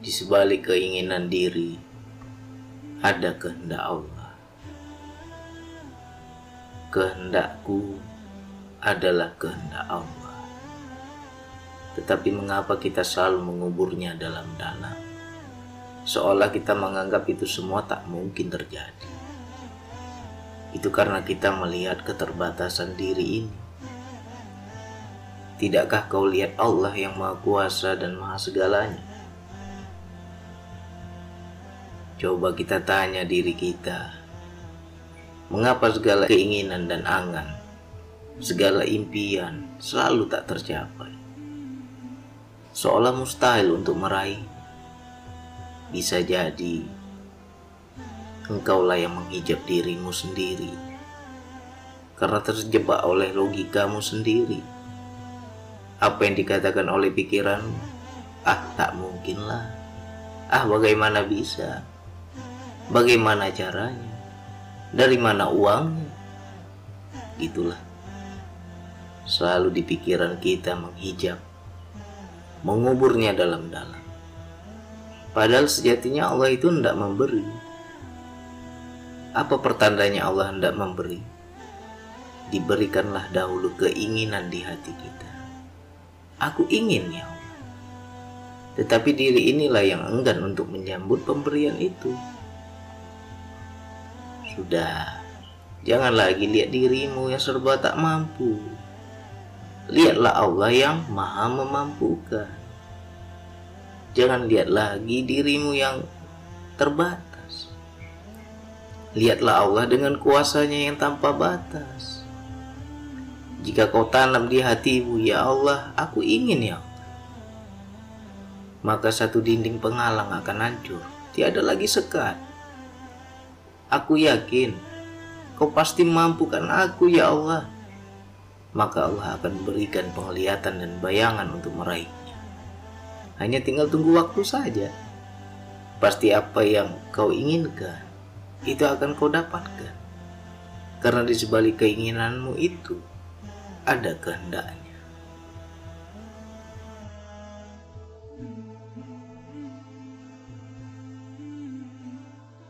Di sebalik keinginan diri ada kehendak Allah. Kehendakku adalah kehendak Allah. Tetapi mengapa kita selalu menguburnya dalam-dalam? Seolah kita menganggap itu semua tak mungkin terjadi. Itu karena kita melihat keterbatasan diri ini. Tidakkah kau lihat Allah yang Maha Kuasa dan Maha Segalanya? Coba kita tanya diri kita, mengapa segala keinginan dan angan, segala impian selalu tak tercapai? Seolah mustahil untuk meraih. Bisa jadi engkaulah yang menghijab dirimu sendiri karena terjebak oleh logikamu sendiri. Apa yang dikatakan oleh pikiranmu, ah tak mungkinlah. Ah bagaimana bisa? Bagaimana caranya? Dari mana uangnya? Itulah. Selalu di pikiran kita menghijab, menguburnya dalam-dalam. Padahal sejatinya Allah itu tidak memberi. Apa pertandanya Allah hendak memberi? Diberikanlah dahulu keinginan di hati kita. Aku ingin ya Allah. Tetapi diri inilah yang enggan untuk menyambut pemberian itu. Sudah, jangan lagi lihat dirimu yang serba tak mampu. Lihatlah Allah yang maha memampukan. Jangan lihat lagi dirimu yang terbatas. Lihatlah Allah dengan kuasanya yang tanpa batas. Jika kau tanam di hatimu, ya Allah, aku ingin ya. Maka satu dinding penghalang akan hancur. Tiada lagi sekat Aku yakin kau pasti mampukan aku ya Allah. Maka Allah akan berikan penglihatan dan bayangan untuk meraihnya. Hanya tinggal tunggu waktu saja. Pasti apa yang kau inginkan, itu akan kau dapatkan. Karena di sebalik keinginanmu itu, ada kehendaknya.